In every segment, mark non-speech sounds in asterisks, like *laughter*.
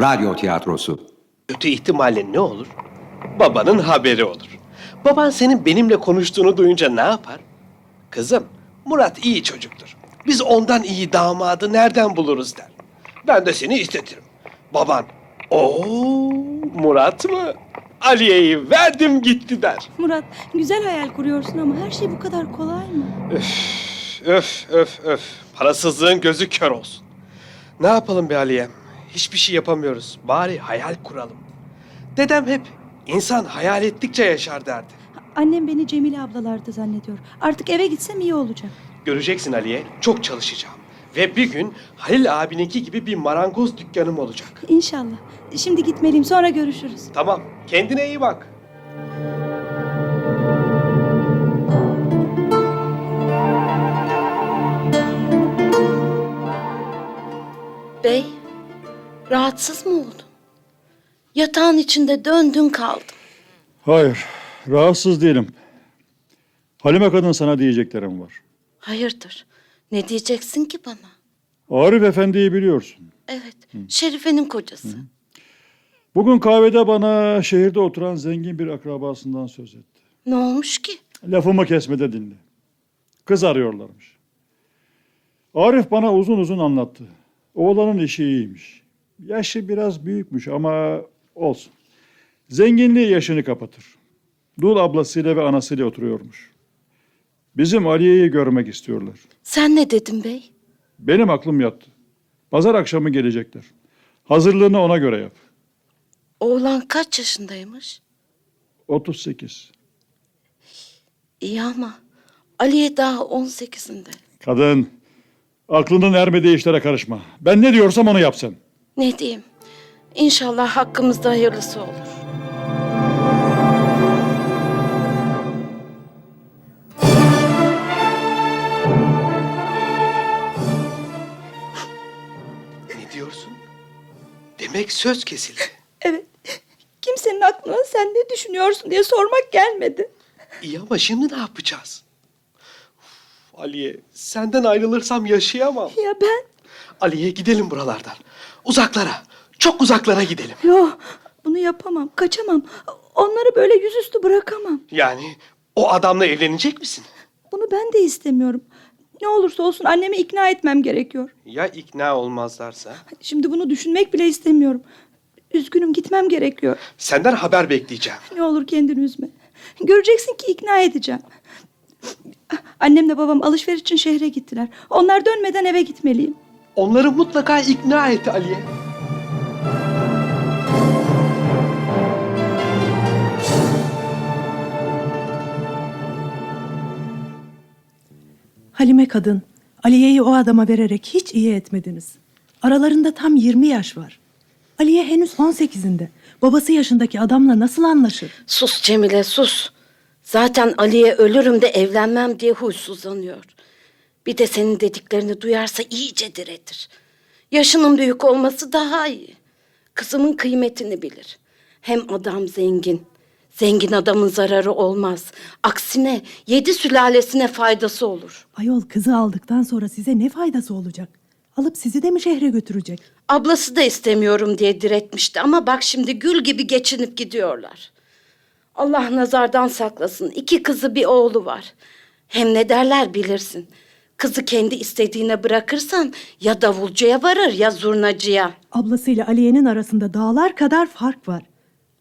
Radyo tiyatrosu. Kötü ihtimalle ne olur? Babanın haberi olur. Baban senin benimle konuştuğunu duyunca ne yapar? Kızım, Murat iyi çocuktur. Biz ondan iyi damadı nereden buluruz der. Ben de seni istetirim. Baban, ooo Murat mı? Aliye'yi verdim gitti der. Murat, güzel hayal kuruyorsun ama her şey bu kadar kolay mı? Öf öf öf. Parasızlığın gözü kör olsun. Ne yapalım be Aliye? Hiçbir şey yapamıyoruz. Bari hayal kuralım. Dedem hep insan hayal ettikçe yaşar derdi. Annem beni Cemile ablalarda zannediyor. Artık eve gitsem iyi olacak. Göreceksin Aliye, çok çalışacağım. Ve bir gün Halil abininki gibi bir marangoz dükkanım olacak. İnşallah. Şimdi gitmeliyim, sonra görüşürüz. Tamam, kendine iyi bak. Bey, rahatsız mı oldun? Yatağın içinde döndün kaldın. Hayır, rahatsız değilim. Halime kadın sana diyeceklerim var. Hayırdır? Ne diyeceksin ki bana? Arif Efendi'yi biliyorsun. Evet, Şerife'nin kocası. Bugün kahvede bana şehirde oturan zengin bir akrabasından söz etti. Ne olmuş ki? Lafımı kesmede dinle. Kız arıyorlarmış. Arif bana uzun uzun anlattı. Oğlanın işi iyiymiş. Yaşı biraz büyükmüş ama olsun. Zenginliği yaşını kapatır. Dul ablasıyla ve anasıyla oturuyormuş. Bizim Aliye'yi görmek istiyorlar. Sen ne dedin bey? Benim aklım yattı. Pazar akşamı gelecekler. Hazırlığını ona göre yap. Oğlan kaç yaşındaymış? 38. İyi ama Aliye daha 18'inde. Kadın, aklının ermediği işlere karışma. Ben ne diyorsam onu yap sen. Ne diyeyim? İnşallah hakkımızda hayırlısı olur. Ne diyorsun? Demek söz kesildi. *laughs* Evet. Kimsenin aklına sen ne düşünüyorsun diye sormak gelmedi. İyi ama şimdi ne yapacağız? Uf, Aliye, senden ayrılırsam yaşayamam. Ya ben? Aliye gidelim buralardan. Uzaklara, çok uzaklara gidelim. Yok, bunu yapamam, kaçamam. Onları böyle yüzüstü bırakamam. Yani o adamla evlenecek misin? Bunu ben de istemiyorum. Ne olursa olsun annemi ikna etmem gerekiyor. Ya ikna olmazlarsa? Şimdi bunu düşünmek bile istemiyorum. Üzgünüm gitmem gerekiyor. Senden haber bekleyeceğim. Ne olur kendini üzme. Göreceksin ki ikna edeceğim. Annemle babam alışveriş için şehre gittiler. Onlar dönmeden eve gitmeliyim. Onları mutlaka ikna et Aliye. Halime kadın, Aliye'yi o adama vererek hiç iyi etmediniz. Aralarında tam 20 yaş var. Aliye henüz 18'inde. Babası yaşındaki adamla nasıl anlaşır? Sus Cemile sus. Zaten Ali'ye ölürüm de evlenmem diye huysuzlanıyor. Bir de senin dediklerini duyarsa iyice diretir. Yaşının büyük olması daha iyi. Kızımın kıymetini bilir. Hem adam zengin. Zengin adamın zararı olmaz. Aksine yedi sülalesine faydası olur. Ayol kızı aldıktan sonra size ne faydası olacak? Alıp sizi de mi şehre götürecek? Ablası da istemiyorum diye diretmişti ama bak şimdi gül gibi geçinip gidiyorlar. Allah nazardan saklasın. İki kızı bir oğlu var. Hem ne derler bilirsin. Kızı kendi istediğine bırakırsan ya davulcuya varır ya zurnacıya. Ablasıyla Aliye'nin arasında dağlar kadar fark var.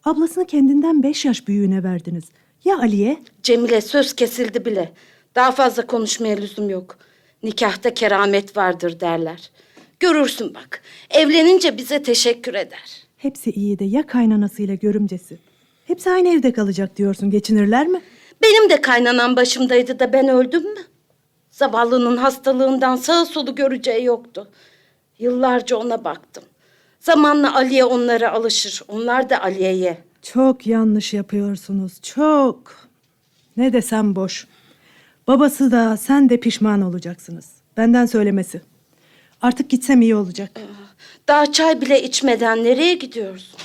Ablasını kendinden beş yaş büyüğüne verdiniz. Ya Aliye? Cemile söz kesildi bile. Daha fazla konuşmaya lüzum yok. Nikahta keramet vardır derler. Görürsün bak. Evlenince bize teşekkür eder. Hepsi iyi de ya kaynanasıyla görümcesi? Hepsi aynı evde kalacak diyorsun. Geçinirler mi? Benim de kaynanan başımdaydı da ben öldüm mü? Zavallının hastalığından sağı solu göreceği yoktu. Yıllarca ona baktım. Zamanla Aliye onlara alışır. Onlar da Aliye'ye. Çok yanlış yapıyorsunuz. Çok. Ne desem boş. Babası da sen de pişman olacaksınız. Benden söylemesi. Artık gitsem iyi olacak. Daha çay bile içmeden nereye gidiyorsun?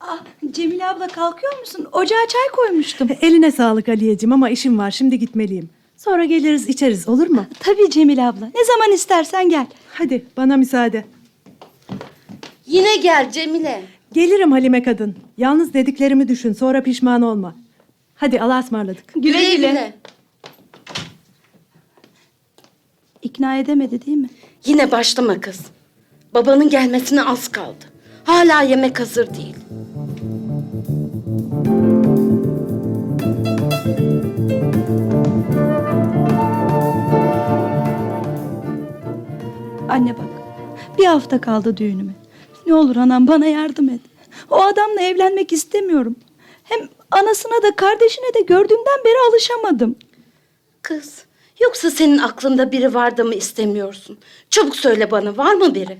Ah, Cemile abla kalkıyor musun? Ocağa çay koymuştum. Eline sağlık Aliyeciğim ama işim var. Şimdi gitmeliyim. Sonra geliriz içeriz olur mu? Tabii Cemile abla. Ne zaman istersen gel. Hadi bana müsaade. Yine gel Cemile. Gelirim Halime kadın. Yalnız dediklerimi düşün sonra pişman olma. Hadi Allah'a ısmarladık. Güle güle. İkna edemedi değil mi? Yine başlama kız. Babanın gelmesine az kaldı. Hala yemek hazır değil. Anne bak. Bir hafta kaldı düğünüme. Ne olur anam bana yardım et. O adamla evlenmek istemiyorum. Hem anasına da kardeşine de gördüğümden beri alışamadım. Kız, yoksa senin aklında biri var da mı istemiyorsun? Çabuk söyle bana, var mı biri?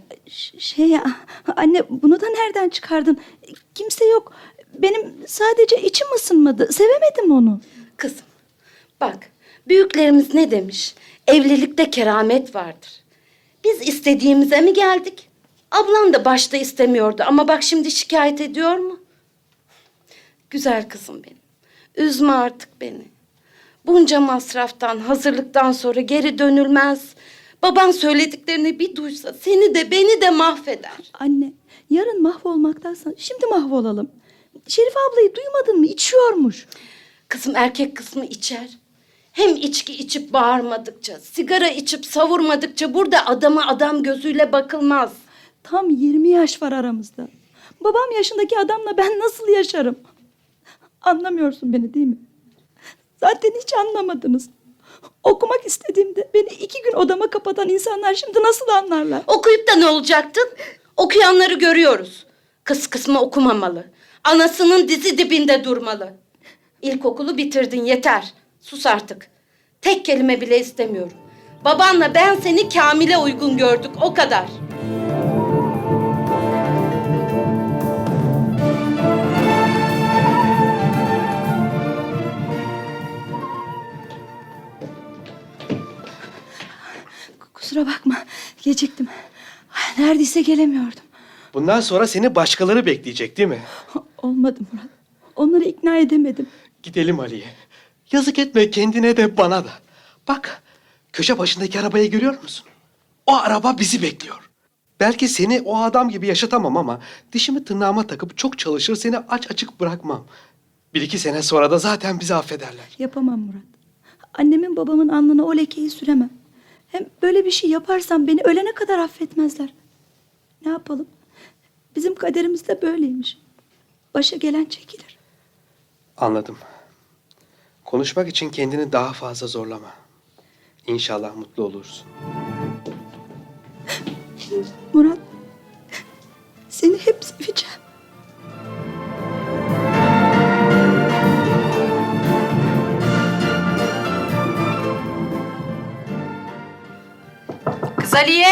Şey ya, anne bunu da nereden çıkardın? Kimse yok. Benim sadece içim ısınmadı. Sevemedim onu. Kızım, bak, büyüklerimiz ne demiş? Evlilikte keramet vardır. Biz istediğimize mi geldik? Ablan da başta istemiyordu ama bak şimdi şikayet ediyor mu? Güzel kızım benim. Üzme artık beni. Bunca masraftan, hazırlıktan sonra geri dönülmez. Baban söylediklerini bir duysa seni de beni de mahveder. Anne, yarın mahvolmaktansa şimdi mahvolalım. Şerife ablayı duymadın mı? İçiyormuş. Kızım erkek kısmı içer. Hem içki içip bağırmadıkça, sigara içip savurmadıkça burada adama adam gözüyle bakılmaz. Tam 20 yaş var aramızda. Babam yaşındaki adamla ben nasıl yaşarım? Anlamıyorsun beni değil mi? Zaten hiç anlamadınız. Okumak istediğimde beni iki gün odama kapatan insanlar şimdi nasıl anlarlar? Okuyup da ne olacaktın? Okuyanları görüyoruz. Kız kısmı okumamalı. Anasının dizi dibinde durmalı. İlkokulu bitirdin yeter. Sus artık. Tek kelime bile istemiyorum. Babanla ben seni Kamil'e uygun gördük o kadar. Kusura bakma, geciktim. Neredeyse gelemiyordum. Bundan sonra seni başkaları bekleyecek değil mi? Olmadı Murat. Onları ikna edemedim. Gidelim Ali'ye. Yazık etme kendine de bana da. Bak köşe başındaki arabayı görüyor musun? O araba bizi bekliyor. Belki seni o adam gibi yaşatamam ama dişimi tırnağıma takıp çok çalışır seni aç açık bırakmam. Bir iki sene sonra da zaten bizi affederler. Yapamam Murat. Annemin babamın alnına o lekeyi süremem. Hem böyle bir şey yaparsam beni ölene kadar affetmezler. Ne yapalım? Bizim kaderimiz de böyleymiş. Başa gelen çekilir. Anladım. Konuşmak için kendini daha fazla zorlama. İnşallah mutlu olursun. Murat, seni hep seveceğim. Kız Aliye!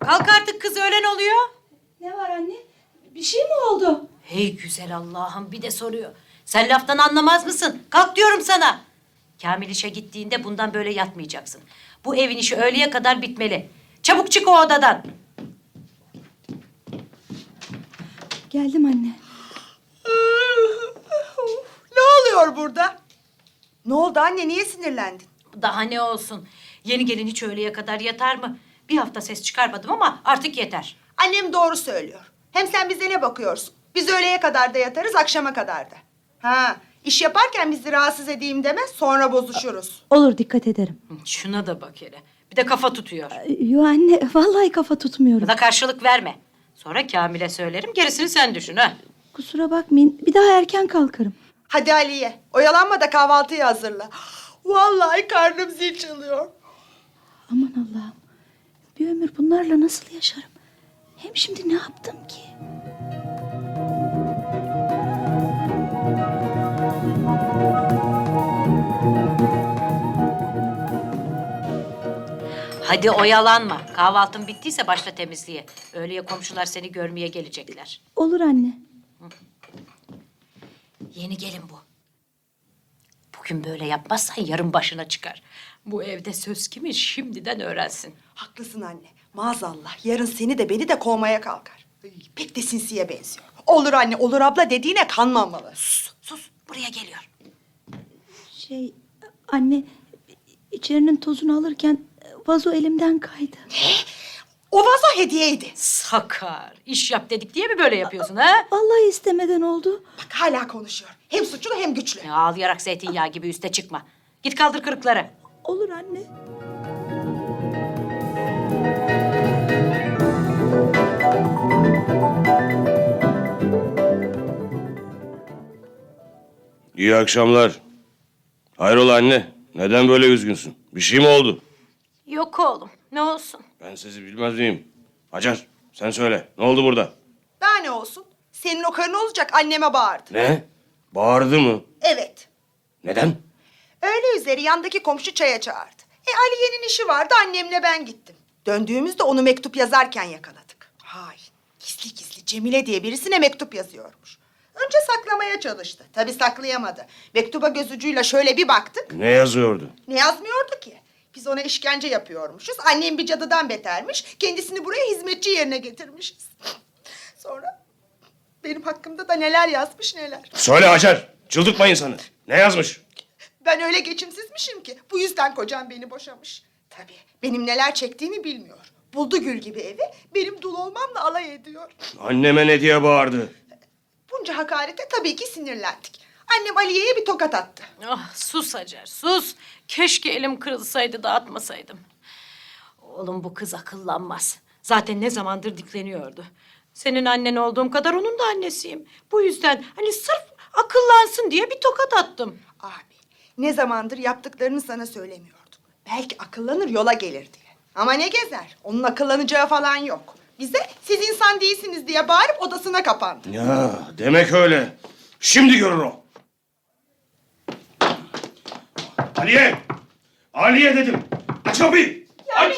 Kalk artık kız öğlen oluyor. Ne var anne? Bir şey mi oldu? Hey güzel Allah'ım bir de soruyor. Sen laftan anlamaz mısın? Kalk diyorum sana. Kamil işe gittiğinde bundan böyle yatmayacaksın. Bu evin işi öğleye kadar bitmeli. Çabuk çık o odadan. Geldim anne. *gasps* Ne oluyor burada? Ne oldu anne? Niye sinirlendin? Daha ne olsun. Yeni gelin hiç öğleye kadar yatar mı? Bir hafta ses çıkarmadım ama artık yeter. Annem doğru söylüyor. Hem sen bize ne bakıyorsun? Biz öğleye kadar da yatarız, akşama kadar da. Ha, iş yaparken bizi rahatsız edeyim deme, sonra bozuşuruz. Olur dikkat ederim. Şuna da bak hele. Bir de kafa tutuyor. Yo anne vallahi kafa tutmuyorum. Buna karşılık verme. Sonra Kamil'e söylerim gerisini sen düşün ha. Kusura bakmayın bir daha erken kalkarım. Hadi Aliye, oyalanma da kahvaltıyı hazırla. Vallahi karnım zil çalıyor. Aman Allah'ım. Bir ömür bunlarla nasıl yaşarım? Hem şimdi ne yaptım ki? Hadi oyalanma. Kahvaltın bittiyse başla temizliğe. Öğleye komşular seni görmeye gelecekler. Olur anne. Yeni gelin bu. Bugün böyle yapmazsan yarın başına çıkar. Bu evde söz kimin şimdiden öğrensin. Haklısın anne. Maazallah yarın seni de beni de kovmaya kalkar. Ay, pek de sinsiye benziyor. Olur anne, olur abla dediğine kanmamalı. Sus, sus. Buraya geliyor. Şey anne içerinin tozunu alırken vazo elimden kaydı. O vazo hediyeydi. Sakar. iş yap dedik diye mi böyle yapıyorsun ha? Vallahi istemeden oldu. Bak hala konuşuyor. Hem suçlu hem güçlü. Ya Ağlayarak zeytinyağı gibi üste çıkma. Git kaldır kırıkları. Olur anne. İyi akşamlar. Hayrola anne? Neden böyle üzgünsün? Bir şey mi oldu? Yok oğlum. Ne olsun? Ben sizi bilmez miyim? Hacer sen söyle. Ne oldu burada? Daha ne olsun? Senin o karın olacak anneme bağırdı. Ne? Bağırdı mı? Evet. Neden? Öğle üzeri yandaki komşu çaya çağırdı. E Aliye'nin işi vardı annemle ben gittim. Döndüğümüzde onu mektup yazarken yakaladık. Hay gizli gizli Cemile diye birisine mektup yazıyormuş. Önce saklamaya çalıştı. Tabii saklayamadı. Mektuba göz ucuyla şöyle bir baktık. Ne yazıyordu? Ne yazmıyordu ki? Biz ona işkence yapıyormuşuz. Annem bir cadıdan betermiş. Kendisini buraya hizmetçi yerine getirmişiz. Sonra benim hakkımda da neler yazmış neler. Söyle Hacer. Çıldırtma insanı. Ne yazmış? Ben öyle geçimsizmişim ki bu yüzden kocam beni boşamış. Tabii benim neler çektiğimi bilmiyor. Buldu gül gibi evi benim dul olmamla alay ediyor. Anneme ne diye bağırdı? Bunca hakarete tabii ki sinirlendik. Annem Aliye'ye bir tokat attı. Ah sus Hacer sus. Keşke elim kırılsaydı da atmasaydım. Oğlum bu kız akıllanmaz. Zaten ne zamandır dikleniyordu. Senin annen olduğum kadar onun da annesiyim. Bu yüzden hani sırf akıllansın diye bir tokat attım. Abi ne zamandır yaptıklarını sana söylemiyordum. Belki akıllanır yola gelir diye. Ama ne gezer? Onun akıllanacağı falan yok. Bize siz insan değilsiniz diye bağırıp odasına kapandı. Ya demek öyle. Şimdi görür o. Aliye! Aliye dedim. Aç kapıyı. Aç.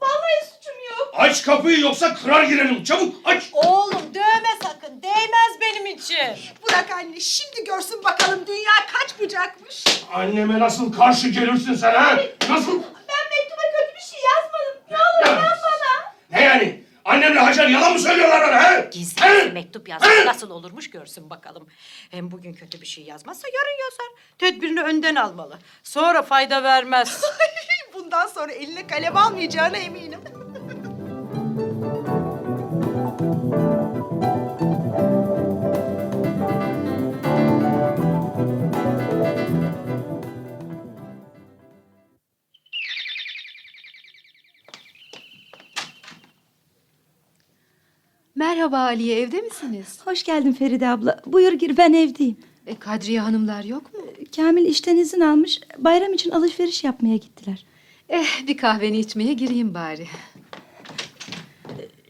Vallahi suçum yok. Aç kapıyı yoksa kırar girelim. Çabuk aç. Oğlum dövme sakın. Değmez benim için. Bırak anne şimdi görsün bakalım dünya kaç bucakmış. Anneme nasıl karşı gelirsin sen ha? Nasıl? Ben mektuba kötü bir şey yazmadım. Ne olur inan bana. Ne yani? Annemle Hacer yalan mı söylüyorlar bana ha? Gizli He? mektup yazmak nasıl olurmuş görsün bakalım. Hem bugün kötü bir şey yazmazsa yarın yazar. Tedbirini önden almalı. Sonra fayda vermez. *laughs* Bundan sonra eline kalem almayacağına eminim. Merhaba Aliye, evde misiniz? Hoş geldin Feride abla. Buyur gir ben evdeyim. E, Kadriye hanımlar yok mu? Kamil işten izin almış. Bayram için alışveriş yapmaya gittiler. Eh, bir kahveni içmeye gireyim bari.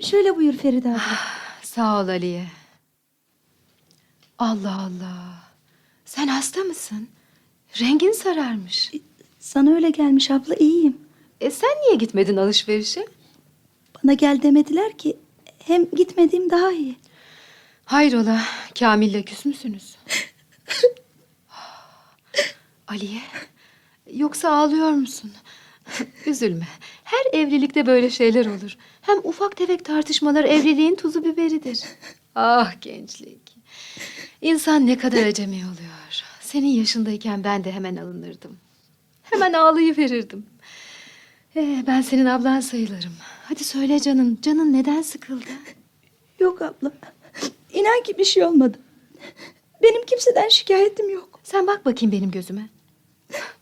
Şöyle buyur Feride abla. Sağ ol Aliye. Allah Allah. Sen hasta mısın? Rengin sararmış. Sana öyle gelmiş abla iyiyim. E sen niye gitmedin alışverişe? Bana gel demediler ki. Hem gitmediğim daha iyi. Hayrola, Kamil'le küs müsünüz? *laughs* Aliye, yoksa ağlıyor musun? *laughs* Üzülme. Her evlilikte böyle şeyler olur. Hem ufak tefek tartışmalar evliliğin tuzu biberidir. *laughs* Ah gençlik. İnsan ne kadar acemi oluyor. Senin yaşındayken ben de hemen alınırdım. Hemen ağlayıverirdim. Ee, ben senin ablan sayılırım. Hadi söyle canın. Canın neden sıkıldı? Yok abla. İnan ki bir şey olmadı. Benim kimseden şikayetim yok. Sen bak bakayım benim gözüme.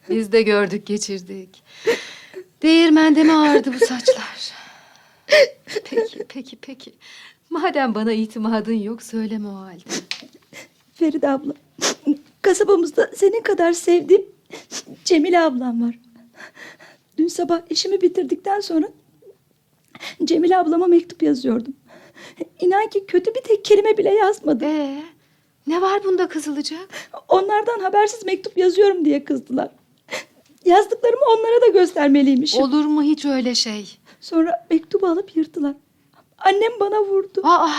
Biz de gördük geçirdik. Değirmende mi ağırdı bu saçlar? Peki peki peki. Madem bana itimadın yok söyleme o halde. Feride abla. Kasabamızda senin kadar sevdiğim Cemile ablam var. Dün sabah işimi bitirdikten sonra Cemile ablama mektup yazıyordum. İnan ki kötü bir tek kelime bile yazmadım. Ee, ne var bunda kızılacak? Onlardan habersiz mektup yazıyorum diye kızdılar. Yazdıklarımı onlara da göstermeliymişim. Olur mu hiç öyle şey? Sonra mektubu alıp yırttılar. Annem bana vurdu. Aa,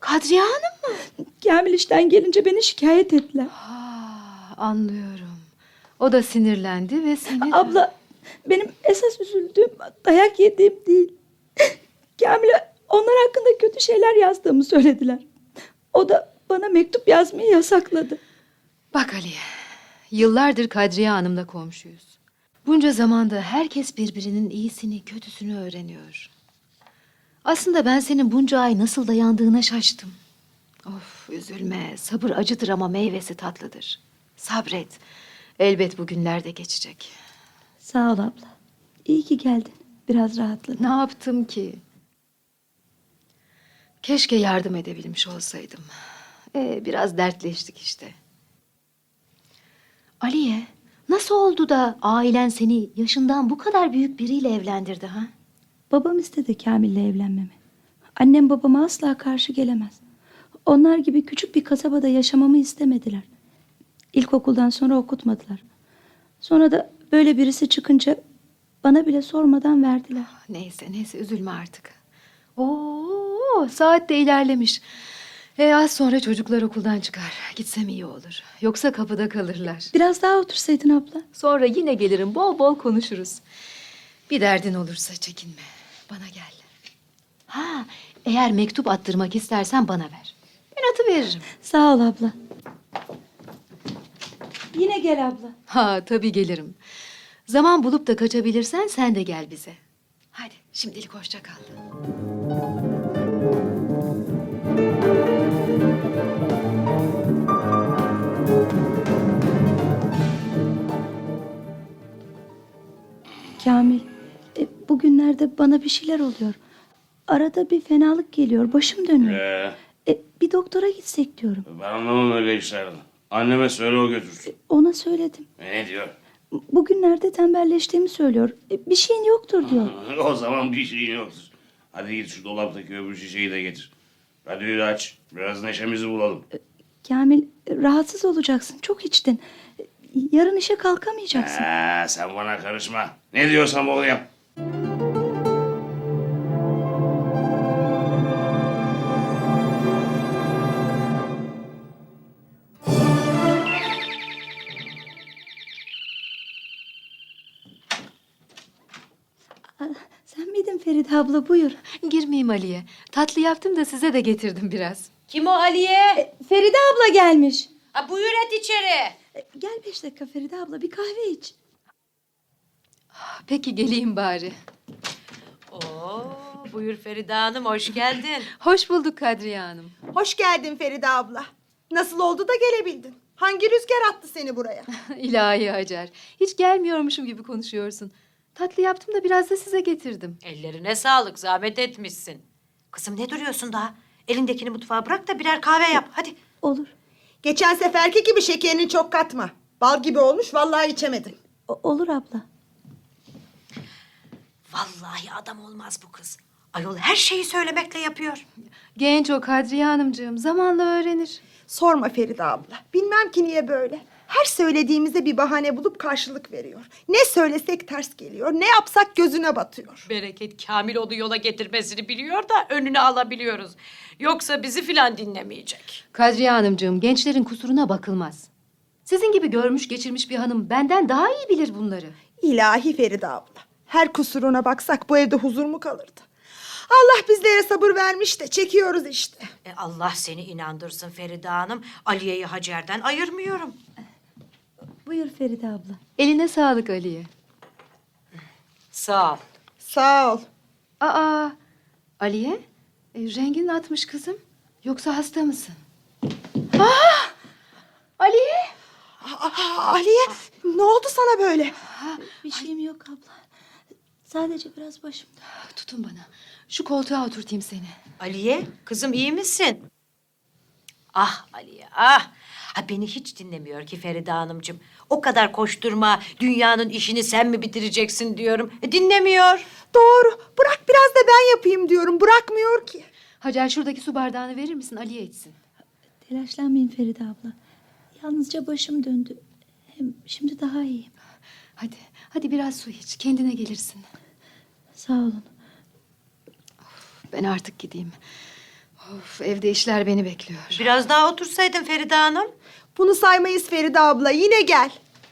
Kadriye Hanım mı? Kamil işten gelince beni şikayet ettiler. Aa, anlıyorum. O da sinirlendi ve seni... Abla benim esas üzüldüğüm dayak yediğim değil. Kamil'e onlar hakkında kötü şeyler yazdığımı söylediler. O da bana mektup yazmayı yasakladı. Bak Ali, yıllardır Kadriye Hanım'la komşuyuz. Bunca zamanda herkes birbirinin iyisini, kötüsünü öğreniyor. Aslında ben senin bunca ay nasıl dayandığına şaştım. Of üzülme. Sabır acıdır ama meyvesi tatlıdır. Sabret. Elbet bu günler de geçecek. Sağ ol abla. İyi ki geldin. Biraz rahatladım. Ne yaptım ki? Keşke yardım edebilmiş olsaydım. Ee, biraz dertleştik işte. Aliye, nasıl oldu da ailen seni yaşından bu kadar büyük biriyle evlendirdi ha? Babam istedi Kamil'le evlenmemi. Annem babama asla karşı gelemez. Onlar gibi küçük bir kasabada yaşamamı istemediler. İlkokuldan sonra okutmadılar. Sonra da böyle birisi çıkınca bana bile sormadan verdiler. Neyse neyse üzülme artık. Oo, saat de ilerlemiş. E az sonra çocuklar okuldan çıkar. Gitsem iyi olur. Yoksa kapıda kalırlar. Biraz daha otursaydın abla. Sonra yine gelirim bol bol konuşuruz. Bir derdin olursa çekinme. Bana gel. Ha, eğer mektup attırmak istersen bana ver. Ben atı veririm. Sağ ol abla. Yine gel abla. Ha, tabii gelirim. Zaman bulup da kaçabilirsen sen de gel bize. Hadi şimdilik hoşça kal. Kamil, e, bugünlerde bana bir şeyler oluyor. Arada bir fenalık geliyor, başım dönüyor. Ee, E, bir doktora gitsek diyorum. ben anlamam öyle işlerden. Anneme söyle o götürsün. Ona söyledim. E, ne diyor? Bugünlerde tembelleştiğimi söylüyor. E, bir şeyin yoktur diyor. *laughs* o zaman bir şeyin yoktur. Hadi git şu dolaptaki öbür şişeyi de getir. Hadi yürü aç. Biraz neşemizi bulalım. Kamil, e, rahatsız olacaksın. Çok içtin. E, Yarın işe kalkamayacaksın. Ha, sen bana karışma. Ne diyorsam onu yap. Feride abla? Buyur. Girmeyeyim Ali'ye. Tatlı yaptım da size de getirdim biraz. Kim o Aliye? Feride abla gelmiş. Ha, buyur et içeri. E, Gel beş dakika Feride abla bir kahve iç. Peki geleyim bari. Oo, buyur Feride Hanım hoş geldin. *laughs* Hoş bulduk Kadriye Hanım. Hoş geldin Feride abla. Nasıl oldu da gelebildin? Hangi rüzgar attı seni buraya? *laughs* İlahi Hacer. Hiç gelmiyormuşum gibi konuşuyorsun. Tatlı yaptım da biraz da size getirdim. Ellerine sağlık zahmet etmişsin. Kızım ne duruyorsun daha? Elindekini mutfağa bırak da birer kahve yap hadi. Olur. Geçen seferki gibi şekerini çok katma. Bal gibi olmuş vallahi içemedim. O- olur abla. Vallahi adam olmaz bu kız. Ayol her şeyi söylemekle yapıyor. Genç o Kadriye Hanımcığım. Zamanla öğrenir. Sorma Feride abla. Bilmem ki niye böyle. Her söylediğimizde bir bahane bulup karşılık veriyor. Ne söylesek ters geliyor. Ne yapsak gözüne batıyor. Bereket Kamil onu yola getirmesini biliyor da önüne alabiliyoruz. Yoksa bizi filan dinlemeyecek. Kadriye Hanımcığım gençlerin kusuruna bakılmaz. Sizin gibi görmüş geçirmiş bir hanım benden daha iyi bilir bunları. İlahi Feride abla. Her kusuruna baksak bu evde huzur mu kalırdı? Allah bizlere sabır vermiş de çekiyoruz işte. E Allah seni inandırsın Feride Hanım. Aliye'yi Hacer'den ayırmıyorum. Buyur Feride abla. Eline sağlık Aliye. Sağ ol. Sağ ol. Aa, Aliye, e, rengin atmış kızım. Yoksa hasta mısın? Ah! Aliye! Aa, Aliye ne oldu sana böyle? Bir şeyim yok abla. Sadece biraz başım. Tutun bana. Şu koltuğa oturtayım seni. Aliye, kızım iyi misin? Ah Aliye, ah. Ha beni hiç dinlemiyor ki Feride Hanımcığım. O kadar koşturma, dünyanın işini sen mi bitireceksin diyorum. E, dinlemiyor. Doğru. Bırak biraz da ben yapayım diyorum. Bırakmıyor ki. Hacer şuradaki su bardağını verir misin? Aliye içsin. Telaşlanmayın Feride abla. Yalnızca başım döndü. Hem şimdi daha iyiyim. Hadi, hadi biraz su iç. Kendine gelirsin. Sağ olun. Ben artık gideyim. Of, evde işler beni bekliyor. Biraz daha otursaydın Feride Hanım. Bunu saymayız Feride abla. Yine gel.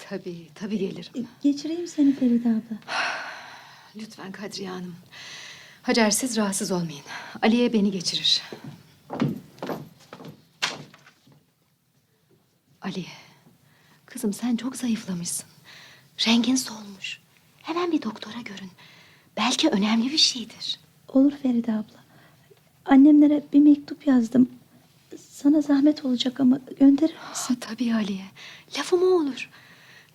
Tabii, tabii gelirim. E, Geçireyim seni Feride abla. *sighs* Lütfen Kadriye Hanım. Hacer siz rahatsız olmayın. Aliye beni geçirir. Aliye, kızım sen çok zayıflamışsın. Rengin solmuş. Hemen bir doktora görün. Belki önemli bir şeydir. Olur Feride abla. Annemlere bir mektup yazdım. Sana zahmet olacak ama gönderir misin? Ah, tabii Aliye. Lafı mı olur?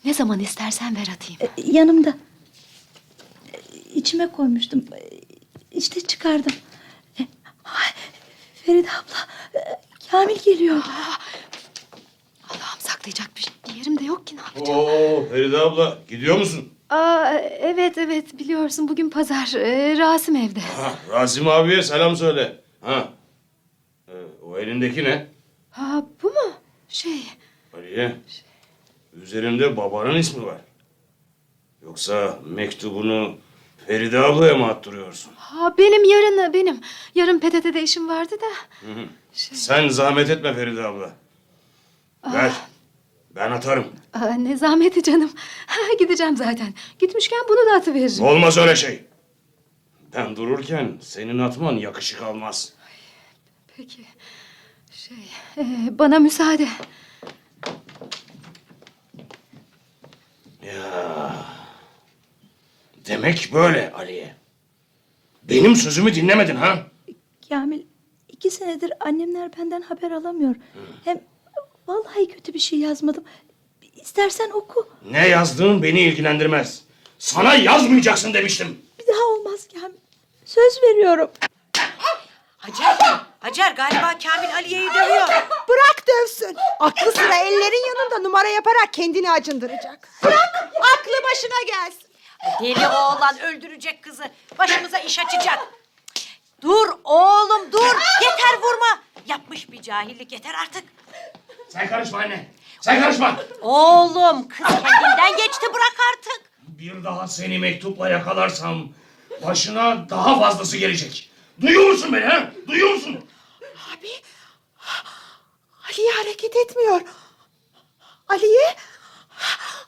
Ne zaman istersen ver atayım. E, yanımda. E, içime koymuştum. E, İşte çıkardım. E, ay, Feride abla. e, Kamil geliyor. Allah'ım saklayacak bir yerim de yok ki ne yapacağım? Oo Feride abla gidiyor musun? Aa, evet evet biliyorsun bugün pazar. Ee, Rasim evde. Ha, Rasim abiye selam söyle. Ha. Ee, o elindeki ne? Ha bu mu? Şey Aliye. Üzerinde babanın ismi var. Yoksa mektubunu Feride ablaya mı attırıyorsun? ha benim yarın benim. Yarın PTT'de işim vardı da. Şey, Sen zahmet etme Feride abla. Ver. Ben atarım. aa, ne zahmeti canım. Ha, *laughs* gideceğim zaten. Gitmişken bunu da atıveririm. Olmaz öyle şey. Ben dururken senin atman yakışık almaz. Peki. Şey ee, bana müsaade. Ya. Demek böyle Aliye. Benim sözümü dinlemedin ha? Kamil iki senedir annemler benden haber alamıyor. Hem vallahi kötü bir şey yazmadım. İstersen oku. Ne yazdığın beni ilgilendirmez. Sana yazmayacaksın demiştim. Bir daha olmaz Kamil. Söz veriyorum. Hacer, Hacer galiba Kamil Aliye'yi dövüyor. Bırak dövsün. Aklı sıra ellerin yanında numara yaparak kendini acındıracak. Bırak aklı başına gelsin. Deli oğlan öldürecek kızı. Başımıza iş açacak. Dur oğlum dur. Yeter vurma. Yapmış bir cahillik yeter artık. Sen karışma anne. Sen karışma. Oğlum kız kendinden geçti bırak artık. Bir daha seni mektupla yakalarsam başına daha fazlası gelecek. Duyuyor musun beni ha? Duyuyor musun? Abi. Aliye hareket etmiyor. Aliye.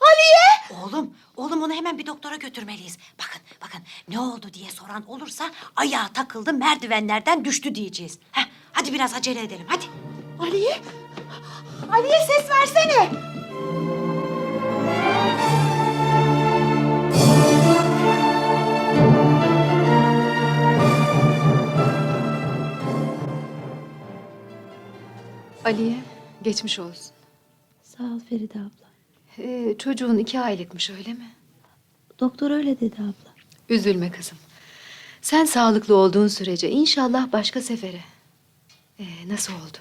Aliye. Oğlum, oğlum onu hemen bir doktora götürmeliyiz. Bakın, bakın ne oldu diye soran olursa ayağa takıldı merdivenlerden düştü diyeceğiz. Heh, hadi biraz acele edelim hadi. Aliye. Aliye ses versene. Aliye geçmiş olsun. Sağ ol Feride abla. Ee, çocuğun iki aylıkmış öyle mi? Doktor öyle dedi abla. Üzülme kızım. Sen sağlıklı olduğun sürece inşallah başka sefere. Ee, nasıl oldu?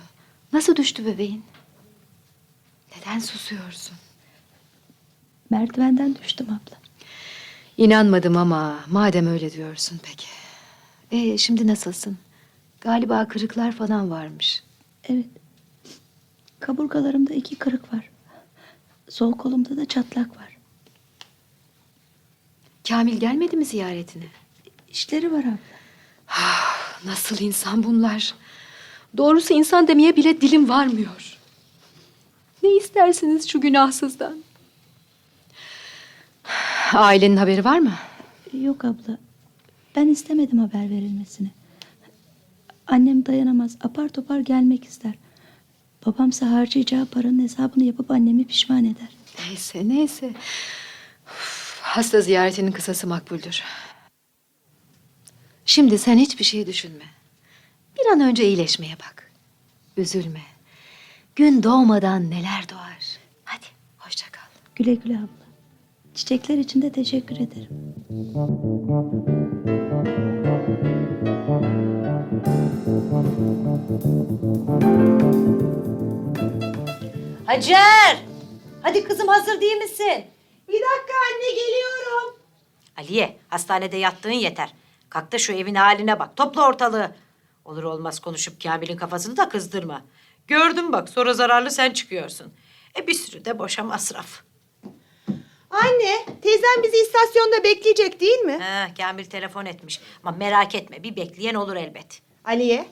Nasıl düştü bebeğin? Neden susuyorsun? Merdivenden düştüm abla. İnanmadım ama madem öyle diyorsun peki. Ee, şimdi nasılsın? Galiba kırıklar falan varmış. Evet. Kaburgalarımda iki kırık var. Sol kolumda da çatlak var. Kamil gelmedi mi ziyaretine? İşleri var abla. Nasıl insan bunlar? Doğrusu insan demeye bile dilim varmıyor. Ne istersiniz şu günahsızdan? Ailenin haberi var mı? Yok abla. Ben istemedim haber verilmesini. Annem dayanamaz. Apar topar gelmek ister. Babamsa harcayacağı paranın hesabını yapıp annemi pişman eder. Neyse neyse. Uf, hasta ziyaretinin kısası makbuldür. Şimdi sen hiçbir şey düşünme. Bir an önce iyileşmeye bak. Üzülme. Gün doğmadan neler doğar. Hadi hoşça kal. Güle güle abla. Çiçekler için de teşekkür ederim. Hacer! Hadi kızım hazır değil misin? Bir dakika anne geliyorum. Aliye, hastanede yattığın yeter. Kalk da şu evin haline bak. Topla ortalığı. Olur olmaz konuşup Kamil'in kafasını da kızdırma. Gördüm bak sonra zararlı sen çıkıyorsun. E bir sürü de boşa masraf. Anne teyzem bizi istasyonda bekleyecek değil mi? Ha, Kamil telefon etmiş. Ama merak etme bir bekleyen olur elbet. Aliye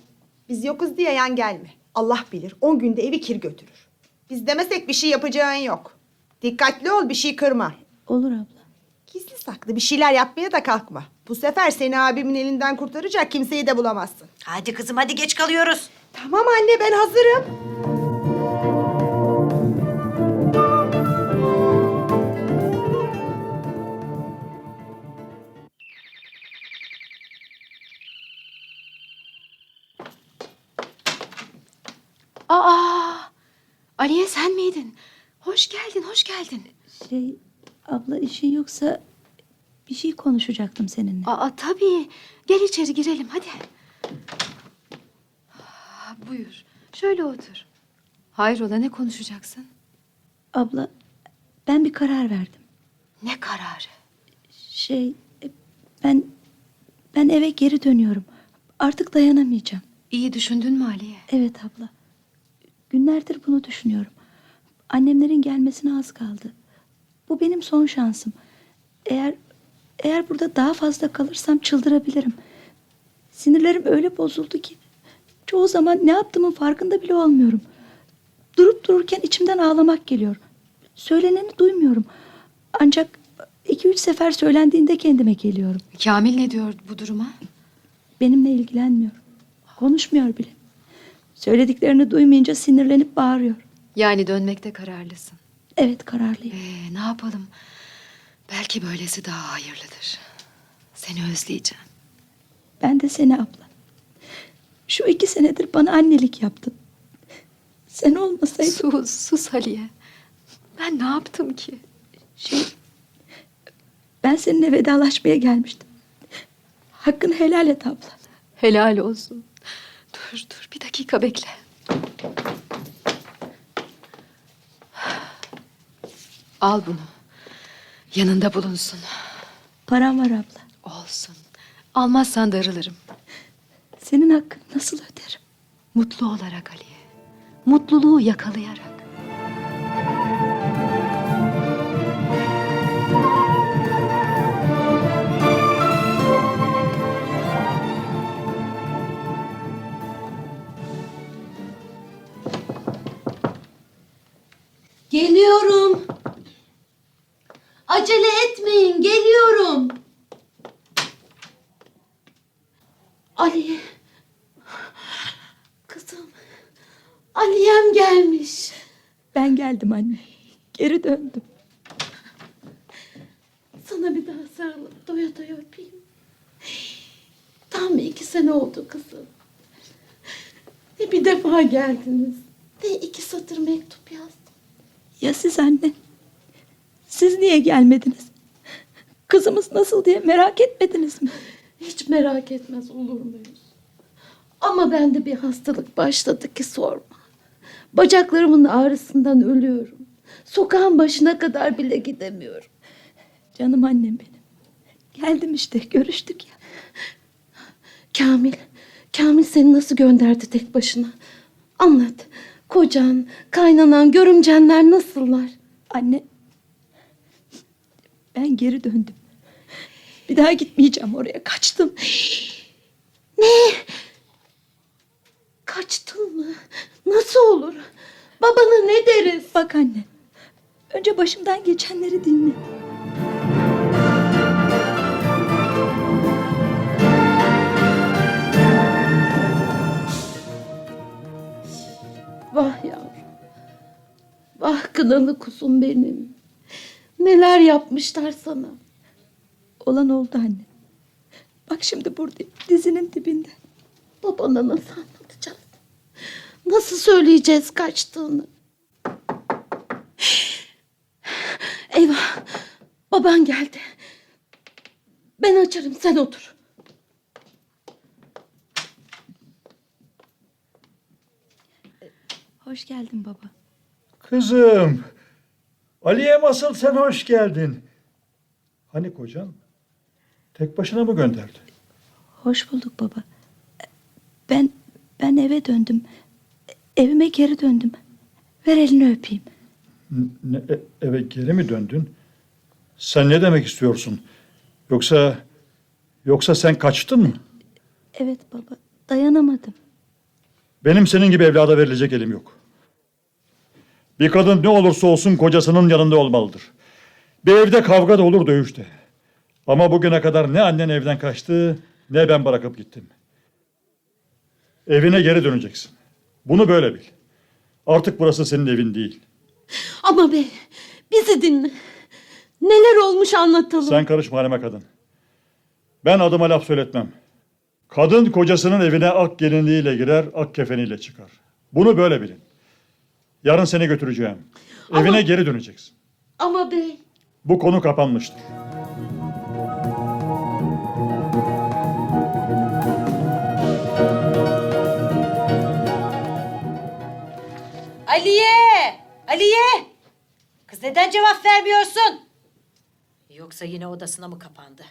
biz yokuz diye yan gelme. Allah bilir on günde evi kir götürür. Biz demesek bir şey yapacağın yok. Dikkatli ol bir şey kırma. Olur abla. Gizli saklı bir şeyler yapmaya da kalkma. Bu sefer seni abimin elinden kurtaracak kimseyi de bulamazsın. Hadi kızım hadi geç kalıyoruz. Tamam anne ben hazırım. Aliye sen miydin? Hoş geldin, hoş geldin. Şey abla işin yoksa bir şey konuşacaktım seninle. Aa, tabii. Gel içeri girelim, hadi. Ah, Buyur, şöyle otur. Hayrola, ne konuşacaksın? Abla ben bir karar verdim. Ne kararı? Şey e, ben ben eve geri dönüyorum. Artık dayanamayacağım. İyi düşündün mü Aliye? Evet abla. Günlerdir bunu düşünüyorum. Annemlerin gelmesine az kaldı. Bu benim son şansım. Eğer eğer burada daha fazla kalırsam çıldırabilirim. Sinirlerim öyle bozuldu ki çoğu zaman ne yaptığımın farkında bile olmuyorum. Durup dururken içimden ağlamak geliyor. Söyleneni duymuyorum. Ancak iki üç sefer söylendiğinde kendime geliyorum. Kamil ne diyor bu duruma? Benimle ilgilenmiyor. Konuşmuyor bile. Söylediklerini duymayınca sinirlenip bağırıyor. Yani dönmekte kararlısın. Evet kararlıyım. Ee, ne yapalım? Belki böylesi daha hayırlıdır. Seni özleyeceğim. Ben de seni abla. Şu iki senedir bana annelik yaptın. Sen olmasaydın Sus, sus Aliye. Ben ne yaptım ki? şey... Ben seninle vedalaşmaya gelmiştim. Hakkını helal et abla. Helal olsun. Dur dur bir dakika bekle. Al bunu. Yanında bulunsun. Param var abla. Olsun. Almazsan darılırım. Senin hakkını nasıl öderim? Mutlu olarak Aliye. Mutluluğu yakalayarak. Geliyorum. Acele etmeyin, geliyorum. Aliye. Kızım. Aliyem gelmiş. Ben geldim anne. Geri döndüm. Sana bir daha sarılıp doya doya öpeyim. Tam iki sene oldu kızım. Ne bir defa geldiniz. Ne iki satır mektup yazdım. Ya siz anne? Siz niye gelmediniz? Kızımız nasıl diye merak etmediniz mi? Hiç merak etmez olur muyuz? Ama bende bir hastalık başladı ki sorma. Bacaklarımın ağrısından ölüyorum. Sokağın başına kadar bile gidemiyorum. Canım annem benim. Geldim işte görüştük ya. Kamil, Kamil seni nasıl gönderdi tek başına? Anlat. Kocan, kaynanan, görümcenler nasıllar? Anne. Ben geri döndüm. Bir daha gitmeyeceğim oraya. Kaçtım. Kaçtın mı? Nasıl olur? Babana ne deriz? Bak anne. Önce başımdan geçenleri dinle. Vah yavrum. Vah kınalı kuzum benim. Neler yapmışlar sana. Olan oldu anne. Bak şimdi buradayım. Dizinin dibinde. Babana nasıl anlatacağız? Nasıl söyleyeceğiz kaçtığını? Eyvah. Baban geldi. Ben açarım sen otur. Hoş geldin baba. Kızım. Aliye asıl sen hoş geldin. Hani kocan? Tek başına mı gönderdi? Hoş bulduk baba. Ben ben eve döndüm. Evime geri döndüm. Ver elini öpeyim. Ne, e- eve geri mi döndün? Sen ne demek istiyorsun? Yoksa yoksa sen kaçtın mı? Evet baba. Dayanamadım. Benim senin gibi evlada verilecek elim yok. Bir kadın ne olursa olsun kocasının yanında olmalıdır. Bir evde kavga da olur dövüş de. Ama bugüne kadar ne annen evden kaçtı ne ben bırakıp gittim. Evine geri döneceksin. Bunu böyle bil. Artık burası senin evin değil. Ama be bizi dinle. Neler olmuş anlatalım. Sen karışma Halime kadın. Ben adıma laf söyletmem. Kadın kocasının evine ak gelinliğiyle girer, ak kefeniyle çıkar. Bunu böyle bilin. Yarın seni götüreceğim. Evine geri döneceksin. Ama bey. Bu konu kapanmıştır. Aliye! Aliye! Kız neden cevap vermiyorsun? Yoksa yine odasına mı kapandı?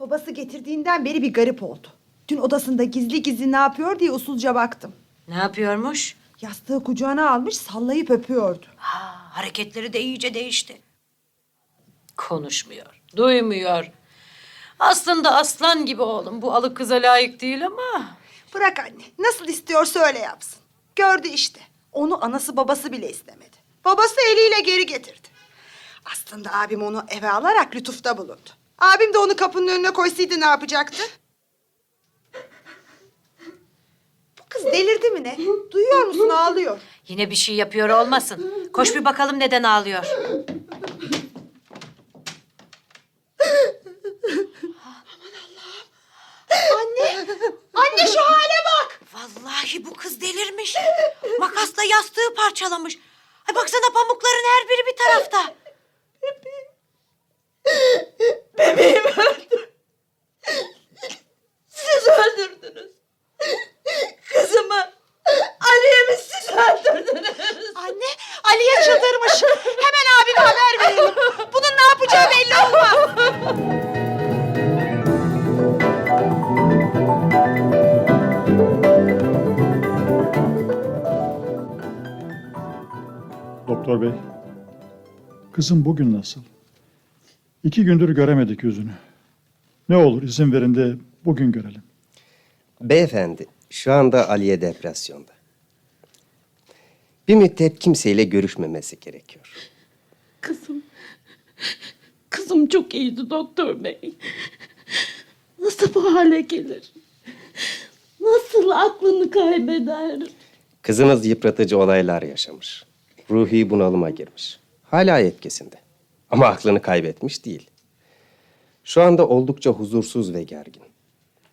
Babası getirdiğinden beri bir garip oldu. Dün odasında gizli gizli ne yapıyor diye usulca baktım. Ne yapıyormuş? Yastığı kucağına almış sallayıp öpüyordu. Ha, hareketleri de iyice değişti. Konuşmuyor, duymuyor. Aslında aslan gibi oğlum. Bu alık kıza layık değil ama... Bırak anne nasıl istiyorsa öyle yapsın. Gördü işte. Onu anası babası bile istemedi. Babası eliyle geri getirdi. Aslında abim onu eve alarak lütufta bulundu. Abim de onu kapının önüne koysaydı ne yapacaktı? Bu kız delirdi mi ne? Duyuyor musun ağlıyor. Yine bir şey yapıyor olmasın. Koş bir bakalım neden ağlıyor. Anne! Anne şu hale bak! Vallahi bu kız delirmiş. Makasla yastığı parçalamış. Ay baksana pamukların her biri bir tarafta. Siz öldürdünüz. Doktor bey, kızım bugün nasıl? İki gündür göremedik yüzünü. Ne olur izin verin de bugün görelim. Beyefendi, şu anda Aliye depresyonda. Bir müddet kimseyle görüşmemesi gerekiyor. Kızım. Kızım çok iyiydi doktor bey. Nasıl bu hale gelir? Nasıl aklını kaybeder? Kızınız yıpratıcı olaylar yaşamış. Ruhi bunalıma girmiş. Hala etkisinde. Ama aklını kaybetmiş değil. Şu anda oldukça huzursuz ve gergin.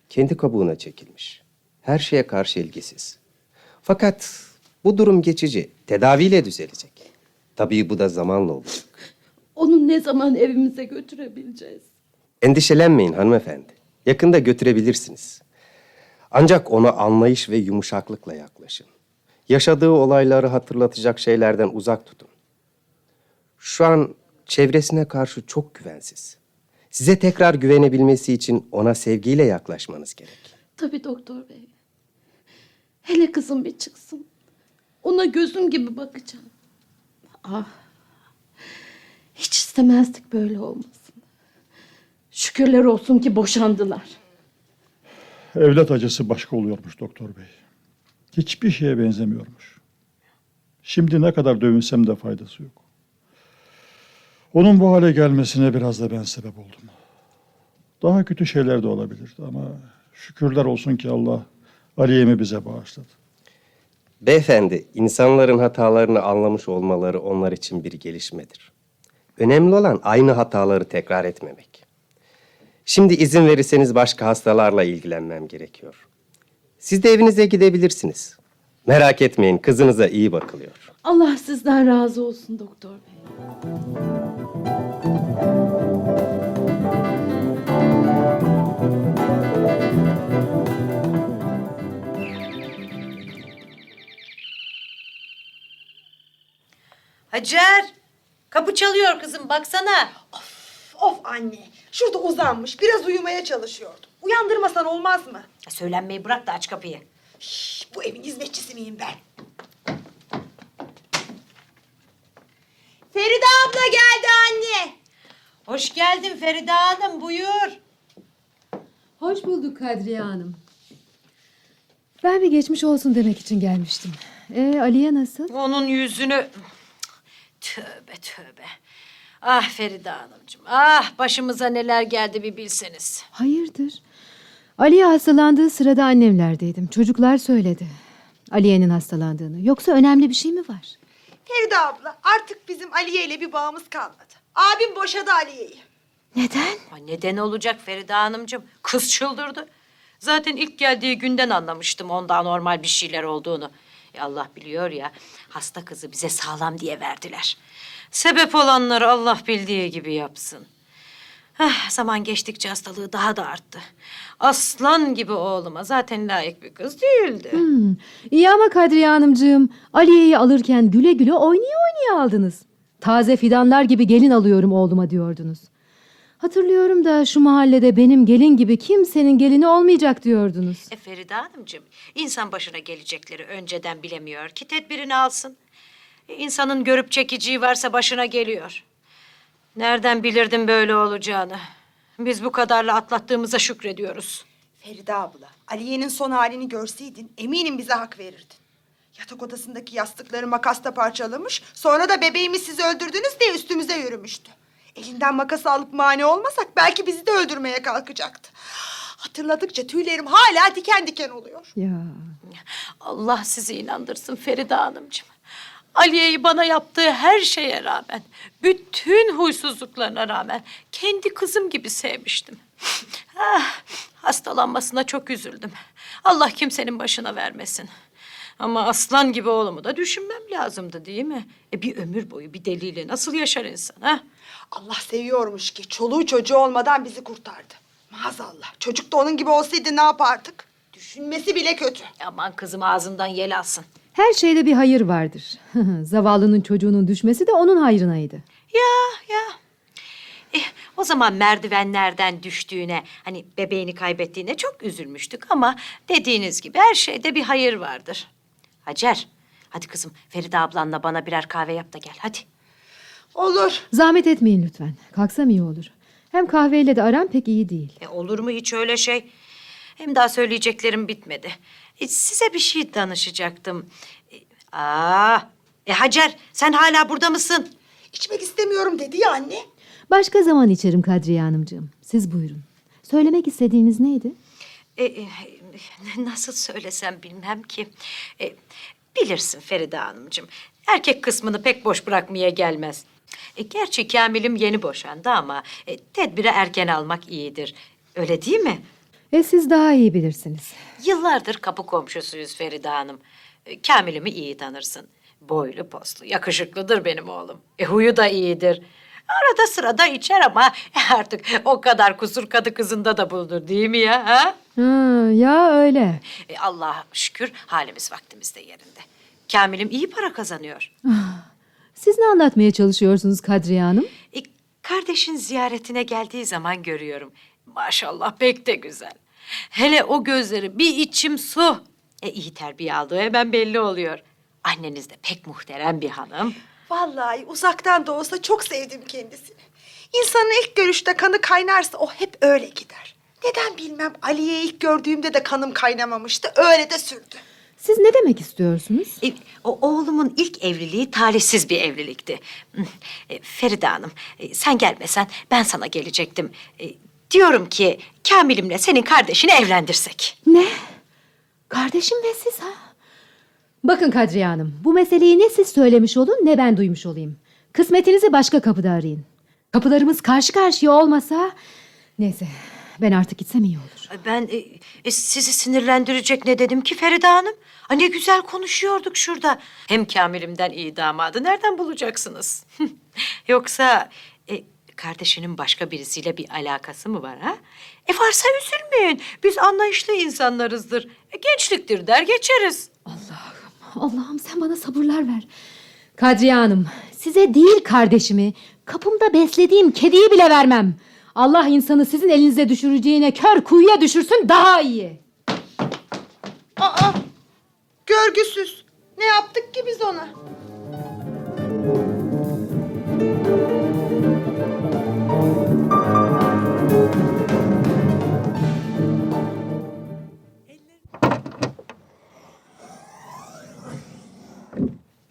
Kendi kabuğuna çekilmiş. Her şeye karşı ilgisiz. Fakat bu durum geçici. Tedaviyle düzelecek. Tabii bu da zamanla olacak. Onu ne zaman evimize götürebileceğiz? Endişelenmeyin hanımefendi. Yakında götürebilirsiniz. Ancak ona anlayış ve yumuşaklıkla yaklaşın. Yaşadığı olayları hatırlatacak şeylerden uzak tutun. Şu an çevresine karşı çok güvensiz. Size tekrar güvenebilmesi için ona sevgiyle yaklaşmanız gerek. Tabii doktor bey. Hele kızım bir çıksın. Ona gözüm gibi bakacağım. Ah. Hiç istemezdik böyle olmasın. Şükürler olsun ki boşandılar. Evlat acısı başka oluyormuş doktor bey. Hiçbir şeye benzemiyormuş. Şimdi ne kadar dövünsem de faydası yok. Onun bu hale gelmesine biraz da ben sebep oldum. Daha kötü şeyler de olabilirdi ama şükürler olsun ki Allah Aliye'mi bize bağışladı. Beyefendi, insanların hatalarını anlamış olmaları onlar için bir gelişmedir. Önemli olan aynı hataları tekrar etmemek. Şimdi izin verirseniz başka hastalarla ilgilenmem gerekiyor. Siz de evinize gidebilirsiniz. Merak etmeyin, kızınıza iyi bakılıyor. Allah sizden razı olsun doktor bey. Hacer! Kapı çalıyor kızım baksana. Of anne. Şurada uzanmış. Biraz uyumaya çalışıyordu. Uyandırmasan olmaz mı? Söylenmeyi bırak da aç kapıyı. Şş, bu evin hizmetçisi miyim ben? Feride abla geldi anne. Hoş geldin Feride Hanım buyur. Hoş bulduk Kadriye Hanım. Ben bir geçmiş olsun demek için gelmiştim. Ee, Aliye nasıl? Onun yüzünü... Tövbe tövbe. Ah Feride Hanımcığım. Ah başımıza neler geldi bir bilseniz. Hayırdır? Aliye hastalandığı sırada annemlerdeydim. Çocuklar söyledi. Aliye'nin hastalandığını. Yoksa önemli bir şey mi var? Feride abla artık bizim Aliye ile bir bağımız kalmadı. Abim boşadı Aliye'yi. Neden? Ay neden olacak Feride Hanımcığım? Kız çıldırdı. Zaten ilk geldiği günden anlamıştım onda normal bir şeyler olduğunu. E, Allah biliyor ya hasta kızı bize sağlam diye verdiler. Sebep olanları Allah bildiği gibi yapsın. Heh, zaman geçtikçe hastalığı daha da arttı. Aslan gibi oğluma zaten layık bir kız değildi. Hmm, iyi ama Kadriye Hanımcığım, Aliye'yi alırken güle güle oynaya oynaya aldınız. Taze fidanlar gibi gelin alıyorum oğluma diyordunuz. Hatırlıyorum da şu mahallede benim gelin gibi kimsenin gelini olmayacak diyordunuz. E Feride Hanımcığım, insan başına gelecekleri önceden bilemiyor ki tedbirini alsın. E, insanın görüp çekiciği varsa başına geliyor. Nereden bilirdim böyle olacağını? Biz bu kadarla atlattığımıza şükrediyoruz. Feride abla, Aliye'nin son halini görseydin eminim bize hak verirdin. Yatak odasındaki yastıkları makasla parçalamış, sonra da bebeğimi siz öldürdünüz diye üstümüze yürümüştü. Elinden makası alıp mani olmasak belki bizi de öldürmeye kalkacaktı. Hatırladıkça tüylerim hala diken diken oluyor. Ya. Allah sizi inandırsın Feride Hanımcığım. Aliye'yi bana yaptığı her şeye rağmen, bütün huysuzluklarına rağmen kendi kızım gibi sevmiştim. *laughs* Ah, hastalanmasına çok üzüldüm. Allah kimsenin başına vermesin. Ama aslan gibi oğlumu da düşünmem lazımdı değil mi? E bir ömür boyu bir deliyle nasıl yaşar insan ha? Allah seviyormuş ki çoluğu çocuğu olmadan bizi kurtardı. Maazallah. Çocuk da onun gibi olsaydı ne yapardık? Düşünmesi bile kötü. Aman kızım ağzından yel alsın. Her şeyde bir hayır vardır. *laughs* Zavallının çocuğunun düşmesi de onun hayrınaydı. Ya ya. Eh, o zaman merdivenlerden düştüğüne, hani bebeğini kaybettiğine çok üzülmüştük ama dediğiniz gibi her şeyde bir hayır vardır. Hacer, hadi kızım Feride ablanla bana birer kahve yap da gel hadi. Olur. Zahmet etmeyin lütfen. Kalksam iyi olur. Hem kahveyle de aram pek iyi değil. E, olur mu hiç öyle şey? Hem daha söyleyeceklerim bitmedi. E, size bir şey danışacaktım. E, aa, e, Hacer sen hala burada mısın? İçmek istemiyorum dedi ya anne. Başka zaman içerim Kadriye Hanımcığım. Siz buyurun. Söylemek istediğiniz neydi? E, e, nasıl söylesem bilmem ki. E, bilirsin Feride Hanımcığım. Erkek kısmını pek boş bırakmaya gelmez. E, gerçi Kamil'im yeni boşandı ama e, tedbiri erken almak iyidir. Öyle değil mi? E siz daha iyi bilirsiniz. Yıllardır kapı komşusuyuz Feride Hanım. E, Kamil'imi iyi tanırsın. Boylu poslu, yakışıklıdır benim oğlum. E, huyu da iyidir. Arada sırada içer ama artık o kadar kusur kadı kızında da bulunur değil mi ya? Ha? Ha, ya öyle. E, Allah'a şükür halimiz vaktimiz de yerinde. Kamil'im iyi para kazanıyor. Siz ne anlatmaya çalışıyorsunuz Kadriye Hanım? E, kardeşin ziyaretine geldiği zaman görüyorum. Maşallah pek de güzel. Hele o gözleri bir içim su. E, iyi terbiye aldığı hemen belli oluyor. Anneniz de pek muhterem bir hanım. Vallahi uzaktan da olsa çok sevdim kendisini. İnsanın ilk görüşte kanı kaynarsa o hep öyle gider. Neden bilmem Aliye'yi ilk gördüğümde de kanım kaynamamıştı. Öyle de sürdü. Siz ne demek istiyorsunuz? E, o oğlumun ilk evliliği talihsiz bir evlilikti. E, Feride Hanım, e, sen gelmesen ben sana gelecektim. E, diyorum ki Kamil'imle senin kardeşini evlendirsek. Ne? Kardeşim ve siz ha? Bakın Kadriye Hanım, bu meseleyi ne siz söylemiş olun ne ben duymuş olayım. Kısmetinizi başka kapıda arayın. Kapılarımız karşı karşıya olmasa... Neyse, ben artık gitsem iyi olur. Ay, Ben e, e, sizi sinirlendirecek ne dedim ki Feride Hanım? Ay, ne güzel konuşuyorduk şurada. Hem Kamil'imden iyi damadı nereden bulacaksınız? *laughs* Yoksa kardeşinin başka birisiyle bir alakası mı var ha? E varsa üzülmeyin. Biz anlayışlı insanlarızdır. E, gençliktir der geçeriz. Allah'ım sen bana sabırlar ver. Kadriye Hanım, size değil kardeşimi, kapımda beslediğim kediyi bile vermem. Allah insanı sizin elinize düşüreceğine kör kuyuya düşürsün daha iyi. Aa, görgüsüz. Ne yaptık ki biz ona?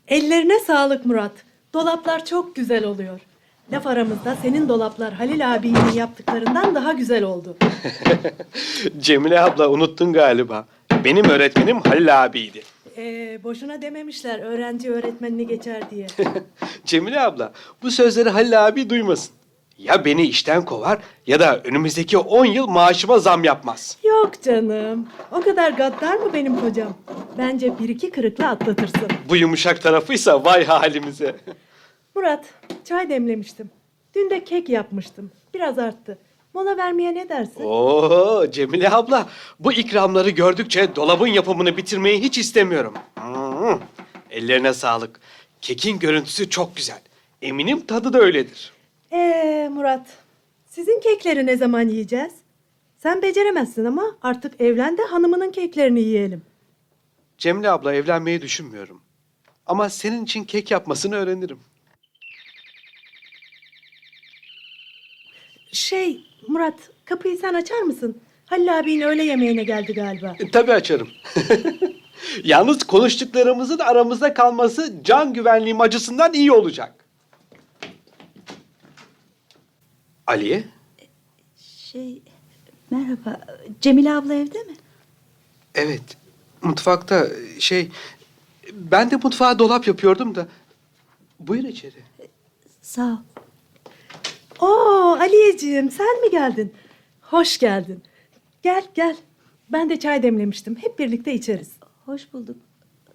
Ellerine sağlık Murat. Dolaplar çok güzel oluyor. Laf aramızda senin dolaplar Halil abinin yaptıklarından daha güzel oldu. *laughs* Cemile abla unuttun galiba. Benim öğretmenim Halil abiydi. Ee, boşuna dememişler öğrenci öğretmenini geçer diye. *laughs* Cemile abla bu sözleri Halil abi duymasın. Ya beni işten kovar ya da önümüzdeki 10 yıl maaşıma zam yapmaz. Yok canım. O kadar gaddar mı benim kocam? Bence bir iki kırıkla atlatırsın. Bu yumuşak tarafıysa vay halimize. Murat, çay demlemiştim. Dün de kek yapmıştım. Biraz arttı. Mola vermeye ne dersin? Oo Cemile abla bu ikramları gördükçe dolabın yapımını bitirmeyi hiç istemiyorum. Hmm, Ellerine sağlık. Kekin görüntüsü çok güzel. Eminim tadı da öyledir. Ee Murat, sizin kekleri ne zaman yiyeceğiz? Sen beceremezsin ama artık evlen de hanımının keklerini yiyelim. Cemile abla evlenmeyi düşünmüyorum. Ama senin için kek yapmasını öğrenirim. Şey Murat, kapıyı sen açar mısın? Halil abinin öğle yemeğine geldi galiba. E, tabii açarım. *laughs* Yalnız konuştuklarımızın aramızda kalması can güvenliğim açısından iyi olacak. Aliye? Şey, merhaba. Cemile abla evde mi? Evet. Mutfakta şey... Ben de mutfağa dolap yapıyordum da. Buyur içeri. Sağ ol. Oo Aliyeciğim sen mi geldin? Hoş geldin. Gel gel. Ben de çay demlemiştim. Hep birlikte içeriz. Hoş bulduk.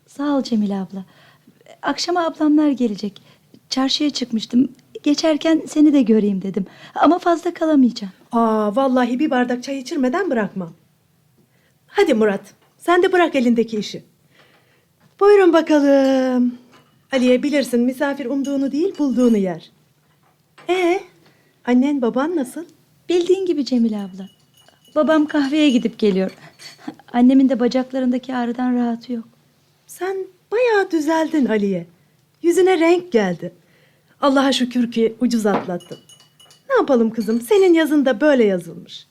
Sağ ol Cemile abla. Akşama ablamlar gelecek. Çarşıya çıkmıştım. Geçerken seni de göreyim dedim. Ama fazla kalamayacağım. Aa vallahi bir bardak çay içirmeden bırakmam. Hadi Murat, sen de bırak elindeki işi. Buyurun bakalım. Aliye bilirsin misafir umduğunu değil bulduğunu yer. Ee, annen baban nasıl? Bildiğin gibi Cemile abla. Babam kahveye gidip geliyor. Annemin de bacaklarındaki ağrıdan rahatı yok. Sen bayağı düzeldin Aliye. Yüzüne renk geldi. Allah'a şükür ki ucuz atlattın. Ne yapalım kızım? Senin yazın da böyle yazılmış.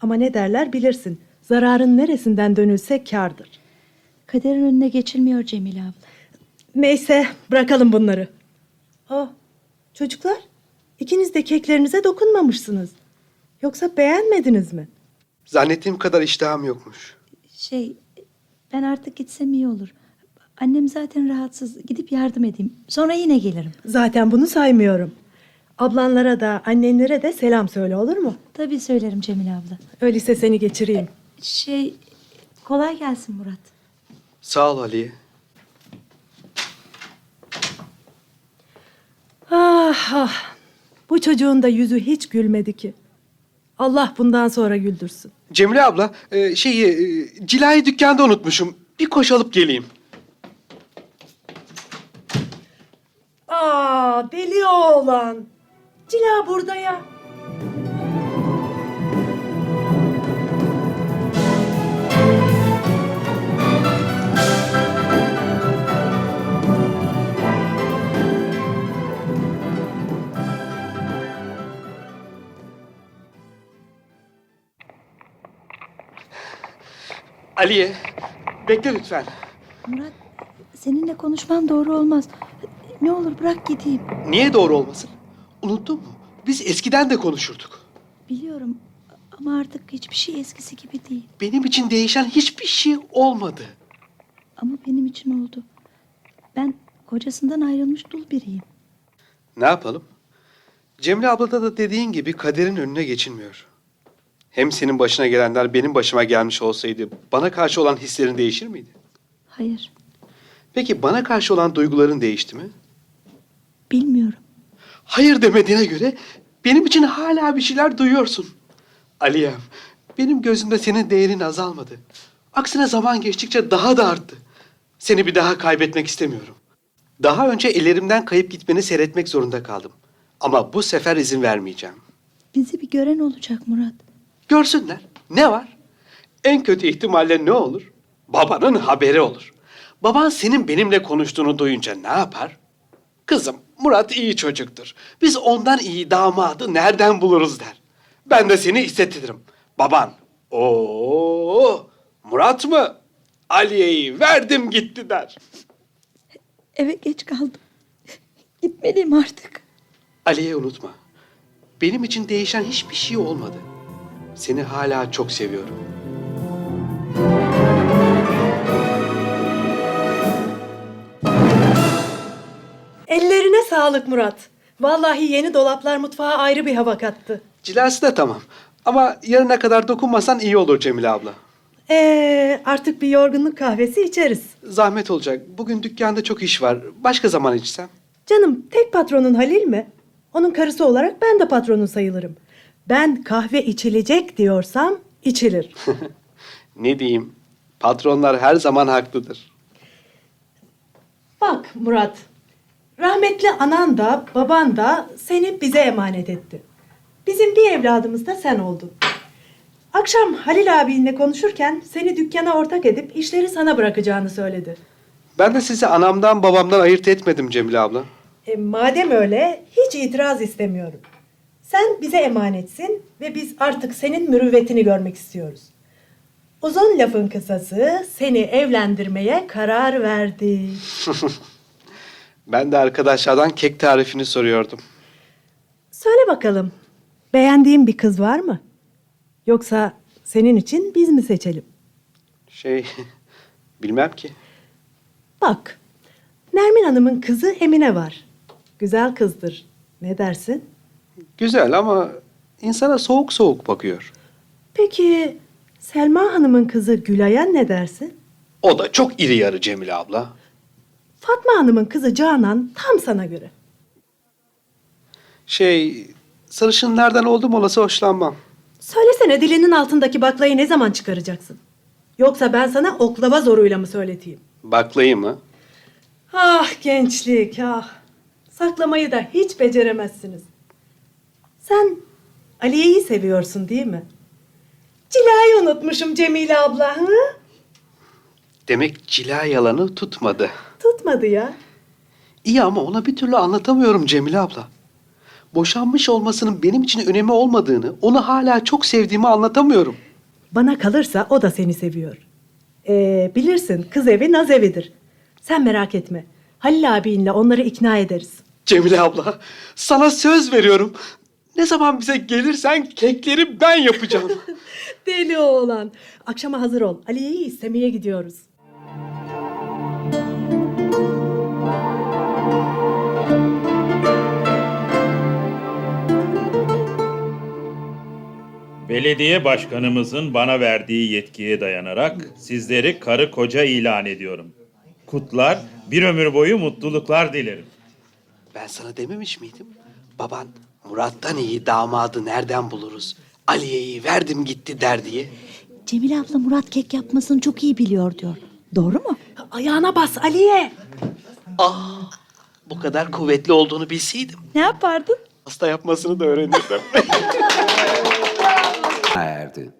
Ama ne derler bilirsin. Zararın neresinden dönülse kârdır. Kaderin önüne geçilmiyor Cemile abla. Neyse bırakalım bunları. Oh, çocuklar ikiniz de keklerinize dokunmamışsınız. Yoksa beğenmediniz mi? Zannettiğim kadar iştahım yokmuş. Şey, ben artık gitsem iyi olur. Annem zaten rahatsız. Gidip yardım edeyim. Sonra yine gelirim. Zaten bunu saymıyorum. Ablanlara da annenlere de selam söyle olur mu? Tabii söylerim Cemile abla. Öyleyse seni geçireyim. Şey, kolay gelsin Murat. Sağ ol Aliye. Ah ah. Bu çocuğun da yüzü hiç gülmedi ki. Allah bundan sonra güldürsün. Cemile abla, e, şeyi, e, cilayı dükkanda unutmuşum. Bir koş alıp geleyim. Aa deli oğlan. Cila burada ya. Aliye, bekle lütfen. Murat, seninle konuşmam doğru olmaz. Ne olur bırak gideyim. Niye doğru olmasın? Unuttun mu? Biz eskiden de konuşurduk. Biliyorum ama artık hiçbir şey eskisi gibi değil. Benim için değişen hiçbir şey olmadı. Ama benim için oldu. Ben kocasından ayrılmış dul biriyim. Ne yapalım? Cemile ablada da dediğin gibi kaderin önüne geçilmiyor. Hem senin başına gelenler benim başıma gelmiş olsaydı bana karşı olan hislerin değişir miydi? Hayır, Peki bana karşı olan duyguların değişti mi? Bilmiyorum. Hayır demediğine göre benim için hala bir şeyler duyuyorsun. Aliyem, benim gözümde senin değerin azalmadı. Aksine zaman geçtikçe daha da arttı. Seni bir daha kaybetmek istemiyorum. Daha önce ellerimden kayıp gitmeni seyretmek zorunda kaldım. Ama bu sefer izin vermeyeceğim. Bizi bir gören olacak Murat. Görsünler. Ne var? En kötü ihtimalle ne olur? Babanın haberi olur. Baban senin benimle konuştuğunu duyunca ne yapar? Kızım, Murat iyi çocuktur. Biz ondan iyi damadı nereden buluruz der. Ben de seni hissettiririm. Baban, o Murat mı? Aliye'yi verdim gitti der. Eve geç kaldım. Gitmeliyim artık. Aliye unutma. Benim için değişen hiçbir şey olmadı. Seni hala çok seviyorum. Ellerine sağlık Murat. Vallahi yeni dolaplar mutfağa ayrı bir hava kattı. Cilası da tamam. Ama yarına kadar dokunmasan iyi olur Cemile abla. Ee, artık bir yorgunluk kahvesi içeriz. Zahmet olacak. Bugün dükkanda çok iş var. Başka zaman içsem. Canım tek patronun Halil mi? Onun karısı olarak ben de patronun sayılırım. Ben kahve içilecek diyorsam içilir. *laughs* Ne diyeyim? Patronlar her zaman haklıdır. Bak Murat, rahmetli anan da baban da seni bize emanet etti. Bizim bir evladımız da sen oldun. Akşam Halil abinle konuşurken seni dükkana ortak edip işleri sana bırakacağını söyledi. Ben de sizi anamdan babamdan ayırt etmedim Cemile abla. E, madem öyle hiç itiraz istemiyorum. Sen bize emanetsin ve biz artık senin mürüvvetini görmek istiyoruz. Uzun lafın kısası seni evlendirmeye karar verdik. *laughs* Ben de arkadaşlardan kek tarifini soruyordum. Söyle bakalım, beğendiğin bir kız var mı? Yoksa senin için biz mi seçelim? Şey, *laughs* bilmem ki. Bak, Nermin Hanım'ın kızı Emine var. Güzel kızdır. Ne dersin? Güzel ama insana soğuk soğuk bakıyor. Peki Selma Hanım'ın kızı Gülay'a ne dersin? O da çok iri yarı Cemile abla. Fatma Hanım'ın kızı Canan tam sana göre. Şey, sarışınlardan oldum olası hoşlanmam. Söylesene dilinin altındaki baklayı ne zaman çıkaracaksın? Yoksa ben sana oklava zoruyla mı söyleteyim? Baklayı mı? Ah gençlik ah. Saklamayı da hiç beceremezsiniz. Sen Aliye'yi seviyorsun değil mi? Cilayı unutmuşum Cemile abla. Hı? Demek cila yalanı tutmadı. Tutmadı ya. İyi ama ona bir türlü anlatamıyorum Cemile abla. Boşanmış olmasının benim için önemi olmadığını, onu hala çok sevdiğimi anlatamıyorum. Bana kalırsa o da seni seviyor. Ee, bilirsin kız evi naz evidir. Sen merak etme. Halil abinle onları ikna ederiz. Cemile abla, sana söz veriyorum. Ne zaman bize gelirsen kekleri ben yapacağım. *laughs* Deli oğlan. Akşama hazır ol. Aliye'yi istemeye gidiyoruz. Belediye başkanımızın bana verdiği yetkiye dayanarak sizleri karı koca ilan ediyorum. Kutlar, bir ömür boyu mutluluklar dilerim. ben sana dememiş miydim? Baban Murat'tan iyi damadı nereden buluruz? Aliye'yi verdim gitti der diye. Cemile abla Murat kek yapmasını çok iyi biliyor diyor. Doğru mu? Ayağına bas Aliye. Ah, bu kadar kuvvetli olduğunu bilseydim. Ne yapardın? Hasta yapmasını da öğrenirdim. *laughs* erdi.